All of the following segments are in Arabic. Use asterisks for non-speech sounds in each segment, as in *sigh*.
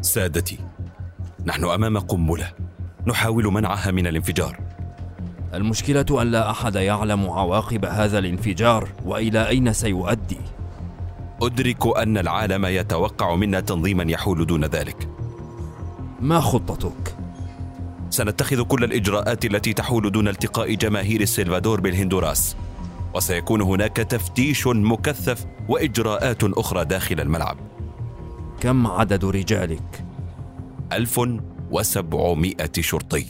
سادتي نحن أمام قنبلة نحاول منعها من الانفجار. المشكلة أن لا أحد يعلم عواقب هذا الانفجار وإلى أين سيؤدي. أدرك أن العالم يتوقع منا تنظيما يحول دون ذلك. ما خطتك؟ سنتخذ كل الإجراءات التي تحول دون التقاء جماهير السلفادور بالهندوراس وسيكون هناك تفتيش مكثف وإجراءات أخرى داخل الملعب. كم عدد رجالك؟ 1700 شرطي.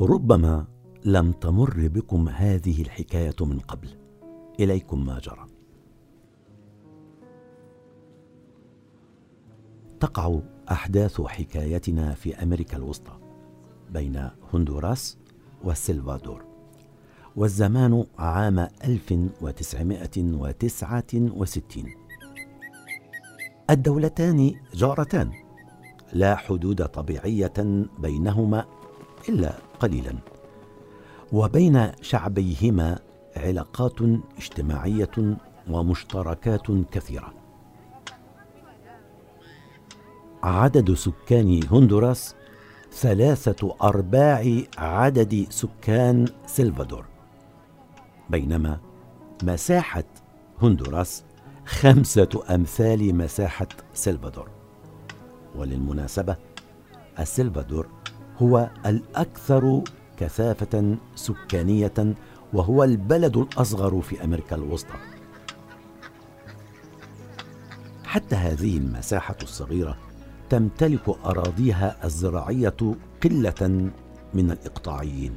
ربما لم تمر بكم هذه الحكاية من قبل. إليكم ما جرى. تقع أحداث حكايتنا في أمريكا الوسطى بين هندوراس والسلفادور والزمان عام 1969 الدولتان جارتان لا حدود طبيعية بينهما إلا قليلا وبين شعبيهما علاقات اجتماعية ومشتركات كثيرة. عدد سكان هندوراس ثلاثة أرباع عدد سكان سلفادور. بينما مساحة هندوراس خمسة أمثال مساحة سلفادور. وللمناسبة السلفادور هو الأكثر كثافة سكانية وهو البلد الأصغر في أمريكا الوسطى. حتى هذه المساحة الصغيرة تمتلك أراضيها الزراعية قلة من الإقطاعيين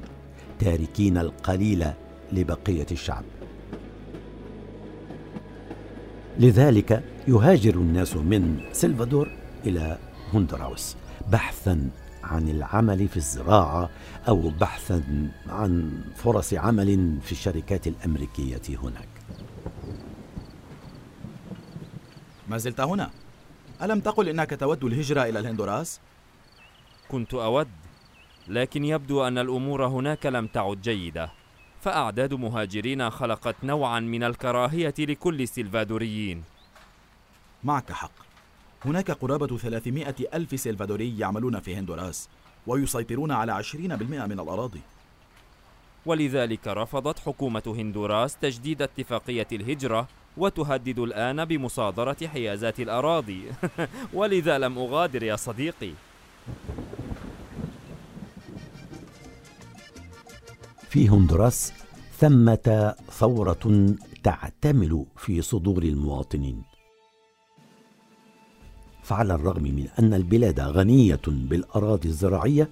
تاركين القليل لبقية الشعب. لذلك يهاجر الناس من سلفادور إلى هندراوس بحثا عن العمل في الزراعة أو بحثا عن فرص عمل في الشركات الأمريكية هناك. ما زلت هنا؟ ألم تقل إنك تود الهجرة إلى الهندوراس؟ كنت أود لكن يبدو أن الأمور هناك لم تعد جيدة. فأعداد مهاجرين خلقت نوعا من الكراهية لكل السلفادوريين معك حق. هناك قرابة 300 ألف سلفادوري يعملون في هندوراس ويسيطرون على 20% من الأراضي. ولذلك رفضت حكومة هندوراس تجديد اتفاقية الهجرة وتهدد الآن بمصادرة حيازات الأراضي. *laughs* ولذا لم أغادر يا صديقي. في هندوراس ثمة ثورة تعتمل في صدور المواطنين. فعلى الرغم من أن البلاد غنية بالأراضي الزراعية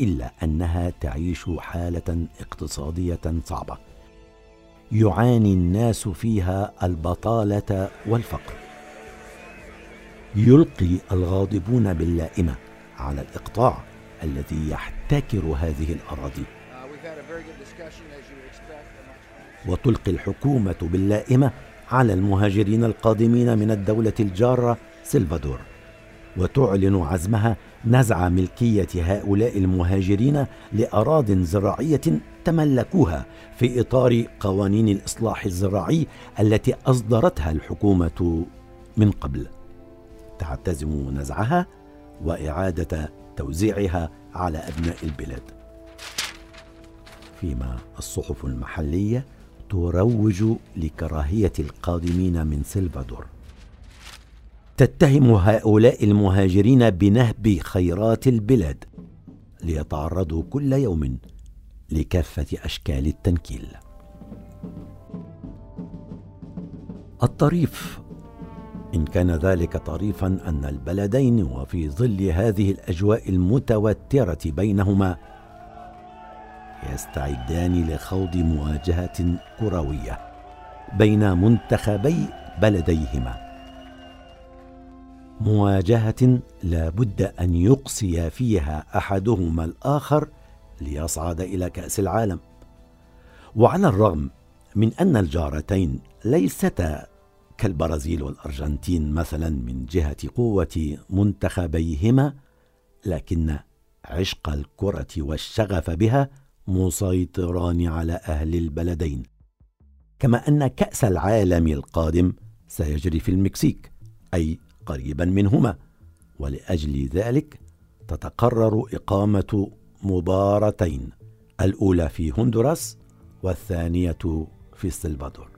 إلا أنها تعيش حالة اقتصادية صعبة. يعاني الناس فيها البطالة والفقر. يلقي الغاضبون باللائمة على الإقطاع الذي يحتكر هذه الأراضي. وتلقي الحكومة باللائمة على المهاجرين القادمين من الدولة الجارة سلفادور. وتعلن عزمها نزع ملكية هؤلاء المهاجرين لأراض زراعية تملكوها في إطار قوانين الإصلاح الزراعي التي أصدرتها الحكومة من قبل. تعتزم نزعها وإعادة توزيعها على أبناء البلاد. فيما الصحف المحلية تروج لكراهية القادمين من سلفادور. تتهم هؤلاء المهاجرين بنهب خيرات البلاد ليتعرضوا كل يوم لكافة أشكال التنكيل. الطريف إن كان ذلك طريفا أن البلدين وفي ظل هذه الأجواء المتوترة بينهما يستعدان لخوض مواجهة كروية بين منتخبي بلديهما. مواجهة لا بد أن يقصي فيها أحدهما الآخر ليصعد إلى كأس العالم. وعلى الرغم من أن الجارتين ليستا كالبرازيل والأرجنتين مثلا من جهة قوة منتخبيهما لكن عشق الكرة والشغف بها مسيطران على أهل البلدين. كما أن كأس العالم القادم سيجري في المكسيك أي قريبا منهما. ولأجل ذلك تتقرر إقامة مباراتين الأولى في هندوراس والثانية في السلفادور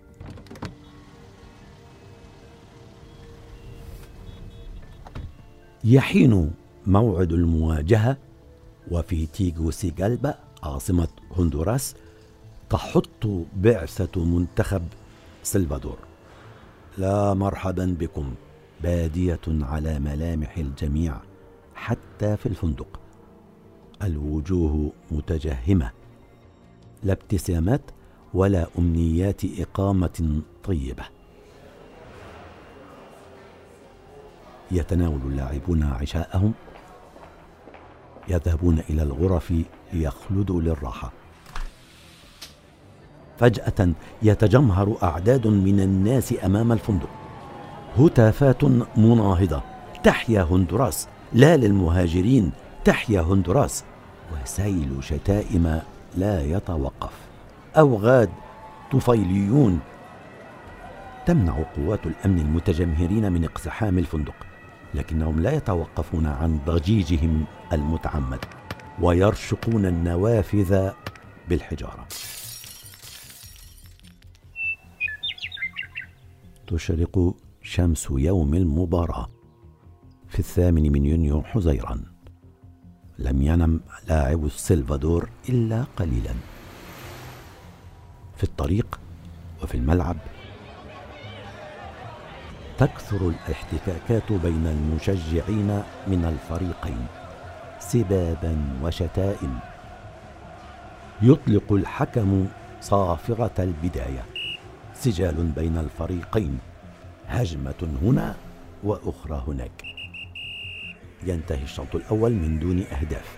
يحين موعد المواجهة وفي تيغو سيغالبا عاصمة هندوراس تحط بعثة منتخب سلفادور. لا مرحبا بكم. بادية على ملامح الجميع حتى في الفندق. الوجوه متجهمة. لا ابتسامات ولا أمنيات إقامة طيبة. يتناول اللاعبون عشاءهم. يذهبون إلى الغرف ليخلدوا للراحة. فجأة يتجمهر أعداد من الناس أمام الفندق. هتافات مناهضة. تحيا هندوراس لا للمهاجرين. تحيا هندوراس وسيل شتائم لا يتوقف. أوغاد طفيليون. تمنع قوات الأمن المتجمهرين من اقتحام الفندق لكنهم لا يتوقفون عن ضجيجهم المتعمد. ويرشقون النوافذ بالحجارة. تشرق شمس يوم المباراة في الثامن من يونيو حزيرا. لم ينم لاعب السلفادور إلا قليلا. في الطريق وفي الملعب تكثر الاحتكاكات بين المشجعين من الفريقين. سبابا وشتائم. يطلق الحكم صافره البداية. سجال بين الفريقين. هجمة هنا وأخرى هناك. ينتهي الشوط الأول من دون أهداف.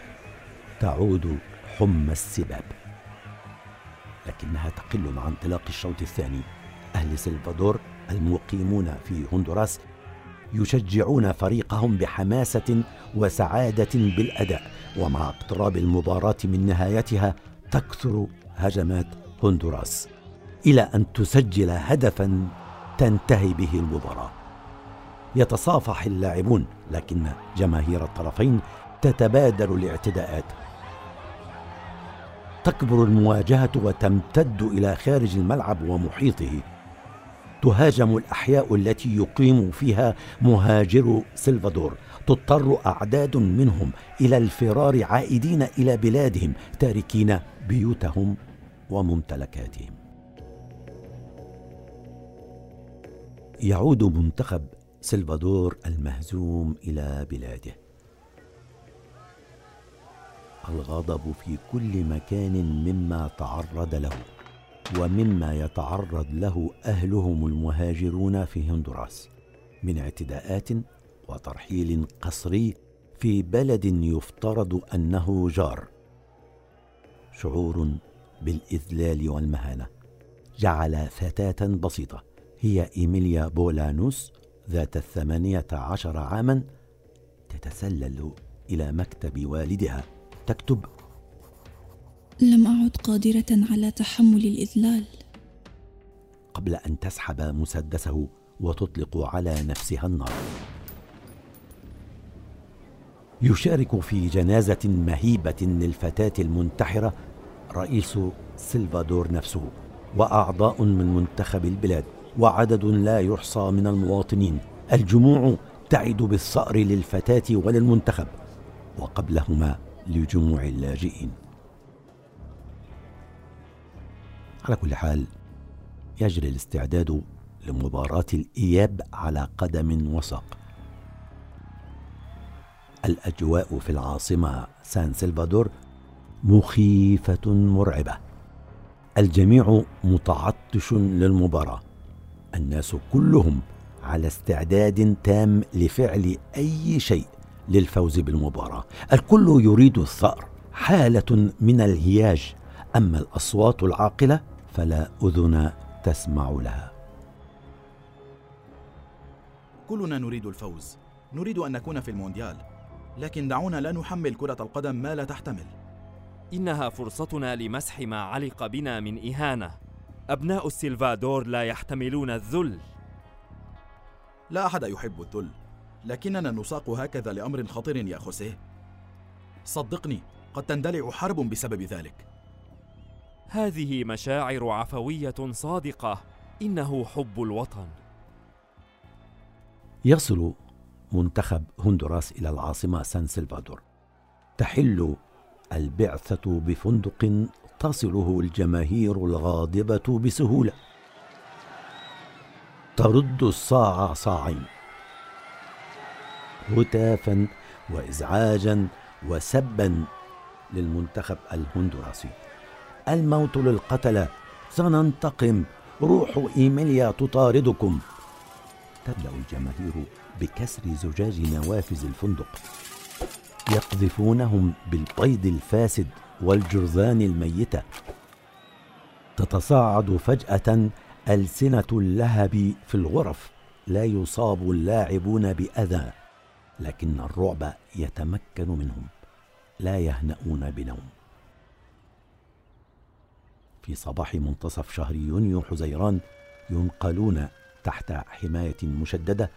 تعود حمى السباب. لكنها تقل مع انطلاق الشوط الثاني. أهل سلفادور المقيمون في هندوراس يشجعون فريقهم بحماسة وسعادة بالأداء ومع اقتراب المباراة من نهايتها تكثر هجمات هندوراس. إلى أن تسجل هدفا تنتهي به المباراة. يتصافح اللاعبون لكن جماهير الطرفين تتبادل الاعتداءات. تكبر المواجهة وتمتد إلى خارج الملعب ومحيطه. تهاجم الأحياء التي يقيم فيها مهاجرو سلفادور تضطر أعداد منهم إلى الفرار عائدين إلى بلادهم تاركين بيوتهم وممتلكاتهم. يعود منتخب سلفادور المهزوم إلى بلاده. الغضب في كل مكان مما تعرض له ومما يتعرض له أهلهم المهاجرون في هندوراس. من اعتداءات وترحيل قسري في بلد يفترض أنه جار. شعور بالإذلال والمهانة. جعل فتاة بسيطة. هي إيميليا بولانوس ذات الثمانية عشر عاما تتسلل إلى مكتب والدها. تكتب لم أعد قادرة على تحمل الإذلال. قبل أن تسحب مسدسه وتطلق على نفسها النار. يشارك في جنازة مهيبة للفتاة المنتحرة رئيس سلفادور نفسه وأعضاء من منتخب البلاد وعدد لا يحصى من المواطنين. الجموع تعد بالثار للفتاة وللمنتخب وقبلهما لجموع اللاجئين. على كل حال يجري الاستعداد لمباراة الإياب على قدم وساق. الأجواء في العاصمة سان سلفادور مخيفة مرعبة. الجميع متعطش للمباراة. الناس كلهم على استعداد تام لفعل أي شيء للفوز بالمباراة. الكل يريد الثأر حالة من الهياج. أما الأصوات العاقلة فلا أذن تسمع لها. كلنا نريد الفوز. نريد أن نكون في المونديال. لكن دعونا لا نحمل كرة القدم ما لا تحتمل. إنها فرصتنا لمسح ما علق بنا من إهانة. أبناء السلفادور لا يحتملون الذل. لا أحد يحب الذل لكننا نساق هكذا لأمر خطير يا خوسيه. صدقني قد تندلع حرب بسبب ذلك. هذه مشاعر عفوية صادقة. إنه حب الوطن. يصل منتخب هندوراس إلى العاصمة سان سلفادور. تحل البعثة بفندق تصله الجماهير الغاضبة بسهولة. ترد الصاع صاعين. هتافا وازعاجا وسبا للمنتخب الهندوراسي الموت للقتلة. سننتقم. روح إيميليا تطاردكم. تبدأ الجماهير بكسر زجاج نوافذ الفندق. يقذفونهم بالبيض الفاسد والجرذان الميتة. تتصاعد فجأة ألسنة اللهب في الغرف. لا يصاب اللاعبون بأذى لكن الرعب يتمكن منهم. لا يهنؤون بنوم. في صباح منتصف شهر يونيو حزيران ينقلون تحت حماية مشددة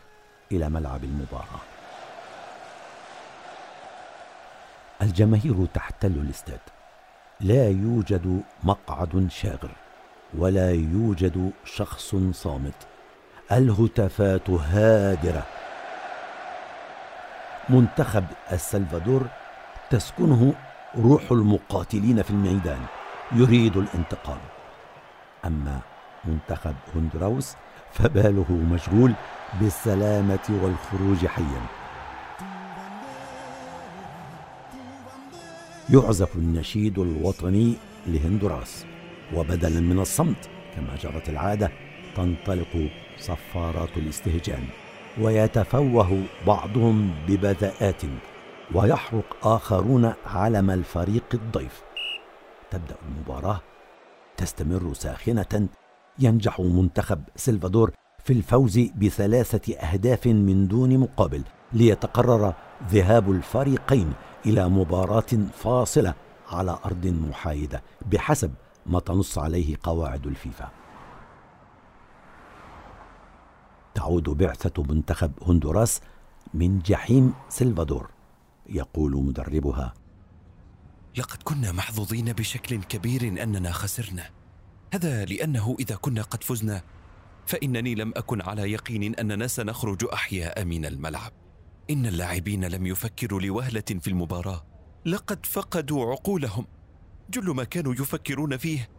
إلى ملعب المباراة. الجماهير تحتل الاستاد. لا يوجد مقعد شاغر ولا يوجد شخص صامت. الهتافات هادرة. منتخب السلفادور تسكنه روح المقاتلين في الميدان يريد الانتقام أما منتخب هندراوس فباله مشغول بالسلامة والخروج حيا. يعزف النشيد الوطني لهندوراس وبدلا من الصمت كما جرت العادة تنطلق صفارات الاستهجان ويتفوه بعضهم ببذاءات ويحرق آخرون علم الفريق الضيف. تبدأ المباراة تستمر ساخنة ينجح منتخب سلفادور في الفوز بثلاثة أهداف من دون مقابل ليتقرر ذهاب الفريقين إلى مباراة فاصلة على أرض محايدة بحسب ما تنص عليه قواعد الفيفا. تعود بعثة منتخب هندوراس من جحيم سلفادور يقول مدربها. لقد كنا محظوظين بشكل كبير أننا خسرنا. هذا لأنه إذا كنا قد فزنا فإنني لم أكن على يقين أننا سنخرج أحياء من الملعب. إن اللاعبين لم يفكروا لوهلة في المباراة. لقد فقدوا عقولهم. جل ما كانوا يفكرون فيه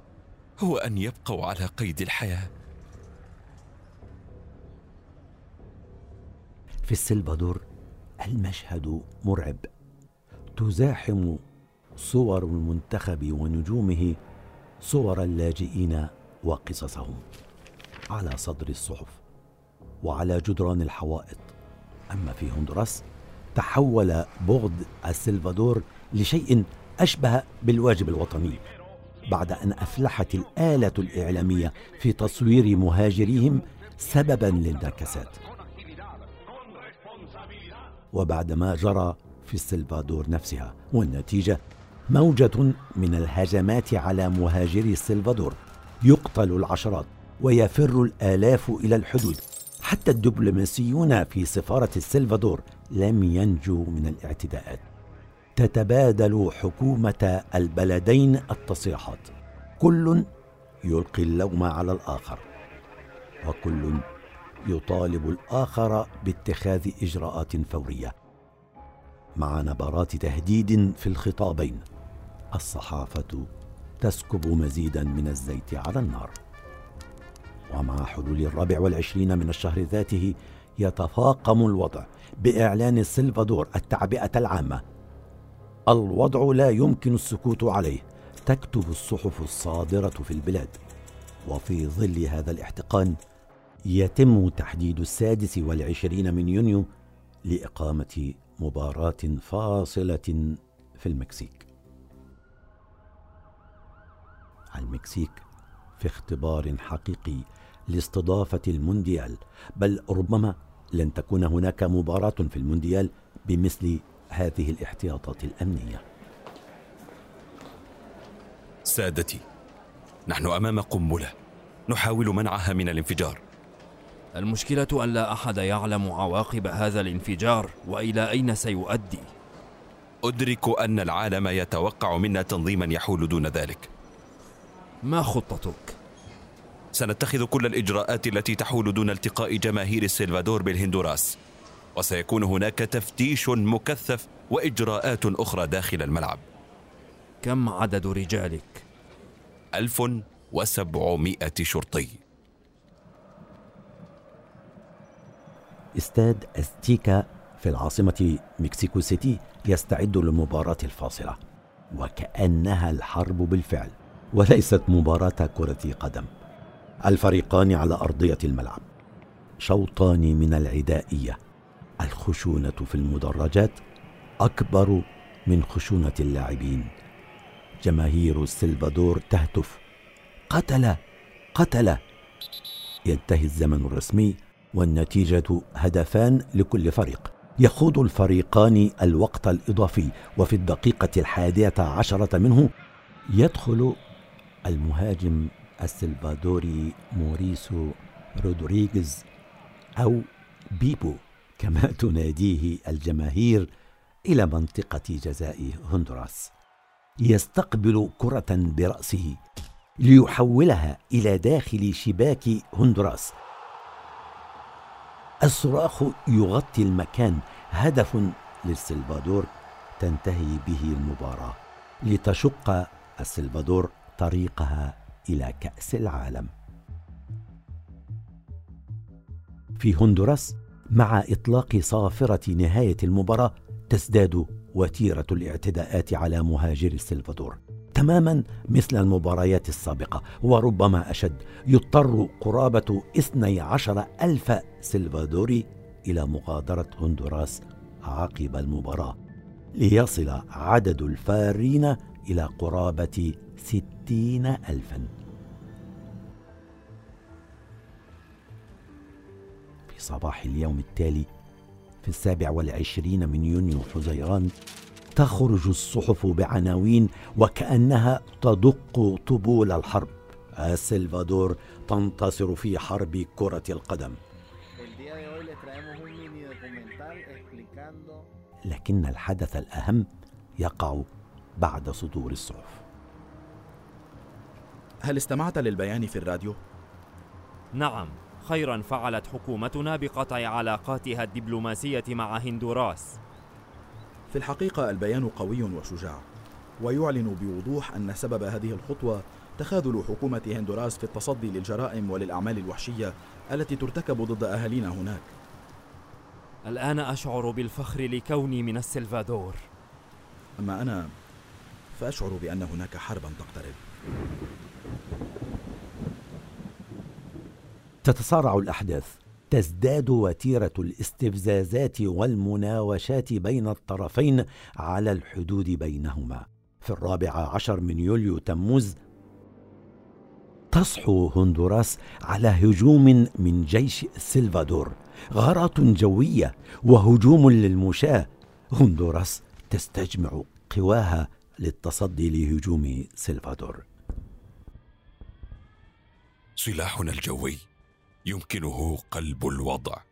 هو أن يبقوا على قيد الحياة. في السلفادور المشهد مرعب. تزاحم صور المنتخب ونجومه صور اللاجئين وقصصهم على صدر الصحف وعلى جدران الحوائط. أما في هندوراس تحول بغض السلفادور لشيء أشبه بالواجب الوطني بعد أن أفلحت الآلة الإعلامية في تصوير مهاجريهم سببا للنكسات وبعد ما جرى في السلفادور نفسها والنتيجة موجة من الهجمات على مهاجري السلفادور يقتل العشرات ويفر الآلاف إلى الحدود. حتى الدبلوماسيون في سفارة السلفادور لم ينجوا من الاعتداءات. تتبادل حكومة البلدين التصريحات. كل يلقي اللوم على الآخر. وكل يطالب الآخر باتخاذ إجراءات فورية. مع نبرات تهديد في الخطابين. الصحافة تسكب مزيدا من الزيت على النار. ومع حلول الرابع والعشرين من الشهر ذاته يتفاقم الوضع بإعلان السلفادور التعبئة العامة. الوضع لا يمكن السكوت عليه تكتب الصحف الصادرة في البلاد. وفي ظل هذا الاحتقان يتم تحديد السادس والعشرين من يونيو لإقامة مباراة فاصلة في المكسيك. المكسيك في اختبار حقيقي لاستضافة المونديال، بل ربما لن تكون هناك مباراة في المونديال بمثل هذه الاحتياطات الأمنية. سادتي، نحن أمام قنبلة نحاول منعها من الانفجار. المشكلة أن لا أحد يعلم عواقب هذا الانفجار وإلى أين سيؤدي أدرك أن العالم يتوقع منا تنظيما يحول دون ذلك ما خطتك؟ سنتخذ كل الإجراءات التي تحول دون التقاء جماهير السلفادور بالهندوراس وسيكون هناك تفتيش مكثف وإجراءات أخرى داخل الملعب كم عدد رجالك؟ ألف وسبعمائة شرطي استاد أستيكا في العاصمة مكسيكو سيتي يستعد للمباراة الفاصلة وكأنها الحرب بالفعل وليست مباراة كرة قدم. الفريقان على أرضية الملعب. شوطان من العدائية. الخشونة في المدرجات أكبر من خشونة اللاعبين. جماهير السلفادور تهتف. قتل! قتل! ينتهي الزمن الرسمي والنتيجة هدفان لكل فريق. يخوض الفريقان الوقت الإضافي وفي الدقيقة الحادية عشرة منه يدخل المهاجم السلفادوري موريسو رودريغيز أو بيبو كما *laughs* تناديه الجماهير إلى منطقة جزاء هندوراس. يستقبل كرة برأسه ليحولها إلى داخل شباك هندوراس. الصراخ يغطي المكان. هدف للسلفادور تنتهي به المباراة لتشق السلفادور طريقها إلى كأس العالم. في هندوراس مع إطلاق صافرة نهاية المباراة تزداد وتيرة الاعتداءات على مهاجر السلفادور تماما مثل المباريات السابقة وربما أشد يضطر قرابة 12 ألف سلفادوري إلى مغادرة هندوراس عقب المباراة ليصل عدد الفارين إلى قرابة ستين ألفا. في صباح اليوم التالي في السابع والعشرين من يونيو حزيران تخرج الصحف بعناوين وكأنها تدق طبول الحرب. السلفادور تنتصر في حرب كرة القدم. لكن الحدث الأهم يقع بعد صدور الصحف. هل استمعت للبيان في الراديو؟ نعم خيرا فعلت حكومتنا بقطع علاقاتها الدبلوماسية مع هندوراس. في الحقيقة البيان قوي وشجاع ويعلن بوضوح أن سبب هذه الخطوة تخاذل حكومة هندوراس في التصدي للجرائم وللأعمال الوحشية التي ترتكب ضد أهالينا هناك. الآن أشعر بالفخر لكوني من السلفادور. أما أنا فأشعر بأن هناك حربا تقترب. تتصارع الأحداث. تزداد وتيرة الاستفزازات والمناوشات بين الطرفين على الحدود بينهما. في الرابع عشر من يوليو تموز تصحو هندوراس على هجوم من جيش سلفادور غارات جوية وهجوم للمشاه هندوراس تستجمع قواها للتصدي لهجوم سلفادور سلاحنا الجوي يمكنه قلب الوضع.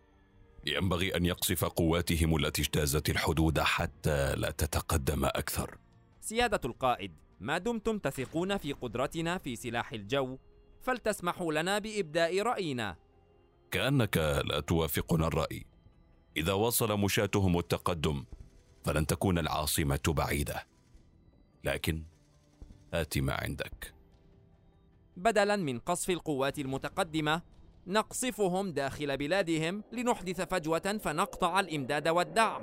ينبغي أن يقصف قواتهم التي اجتازت الحدود حتى لا تتقدم أكثر. سيادة القائد ما دمتم تثقون في قدرتنا في سلاح الجو؟ فلتسمحوا لنا بإبداء رأينا. كأنك لا توافقنا الرأي. إذا وصل مشاتهم التقدم فلن تكون العاصمة بعيدة. لكن هات ما عندك. بدلا من قصف القوات المتقدمة نقصفهم داخل بلادهم لنحدث فجوة فنقطع الإمداد والدعم.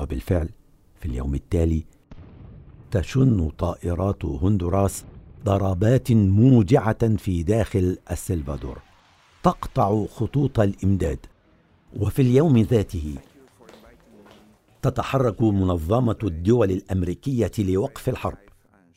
وبالفعل في اليوم التالي تشن طائرات هندوراس ضربات موجعة في داخل السلفادور تقطع خطوط الإمداد وفي اليوم ذاته تتحرك منظمة الدول الأمريكية لوقف الحرب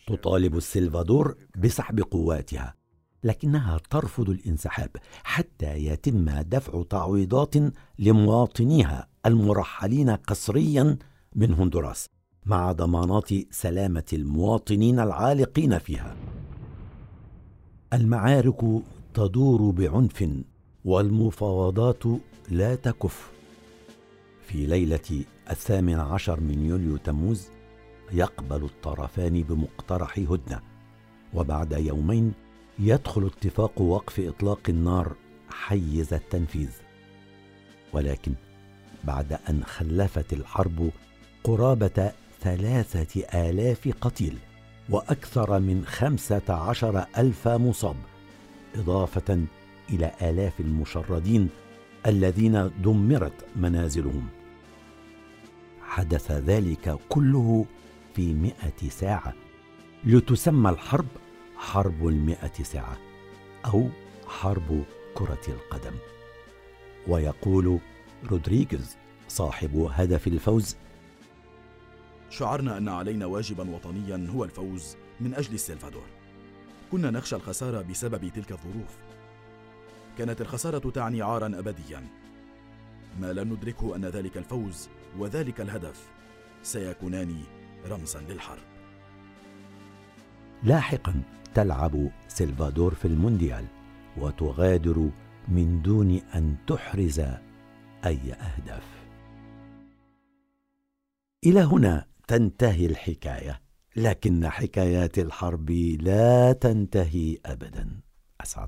تطالب السلفادور بسحب قواتها لكنها ترفض الانسحاب حتى يتم دفع تعويضات لمواطنيها المرحلين قسريا من هندوراس مع ضمانات سلامة المواطنين العالقين فيها. المعارك تدور بعنف والمفاوضات لا تكف. في ليلة الثامن عشر من يوليو تموز يقبل الطرفان بمقترح هدنة. وبعد يومين يدخل اتفاق وقف إطلاق النار حيز التنفيذ. ولكن بعد أن خلفت الحرب قرابة ثلاثة آلاف قتيل وأكثر من خمسة عشر ألف مصاب إضافة إلى آلاف المشردين الذين دمرت منازلهم. حدث ذلك كله في مئة ساعة. لتسمى الحرب حرب المئة ساعة أو حرب كرة القدم. ويقول رودريغيز صاحب هدف الفوز شعرنا أن علينا واجبا وطنيا هو الفوز من أجل السلفادور. كنا نخشى الخسارة بسبب تلك الظروف. كانت الخسارة تعني عارا أبديا. ما لم ندركه أن ذلك الفوز وذلك الهدف سيكونان رمزا للحرب. لاحقا تلعب سلفادور في المونديال وتغادر من دون أن تحرز أي أهداف. إلى هنا تنتهي الحكاية لكن حكايات الحرب لا تنتهي ابدا. أسعد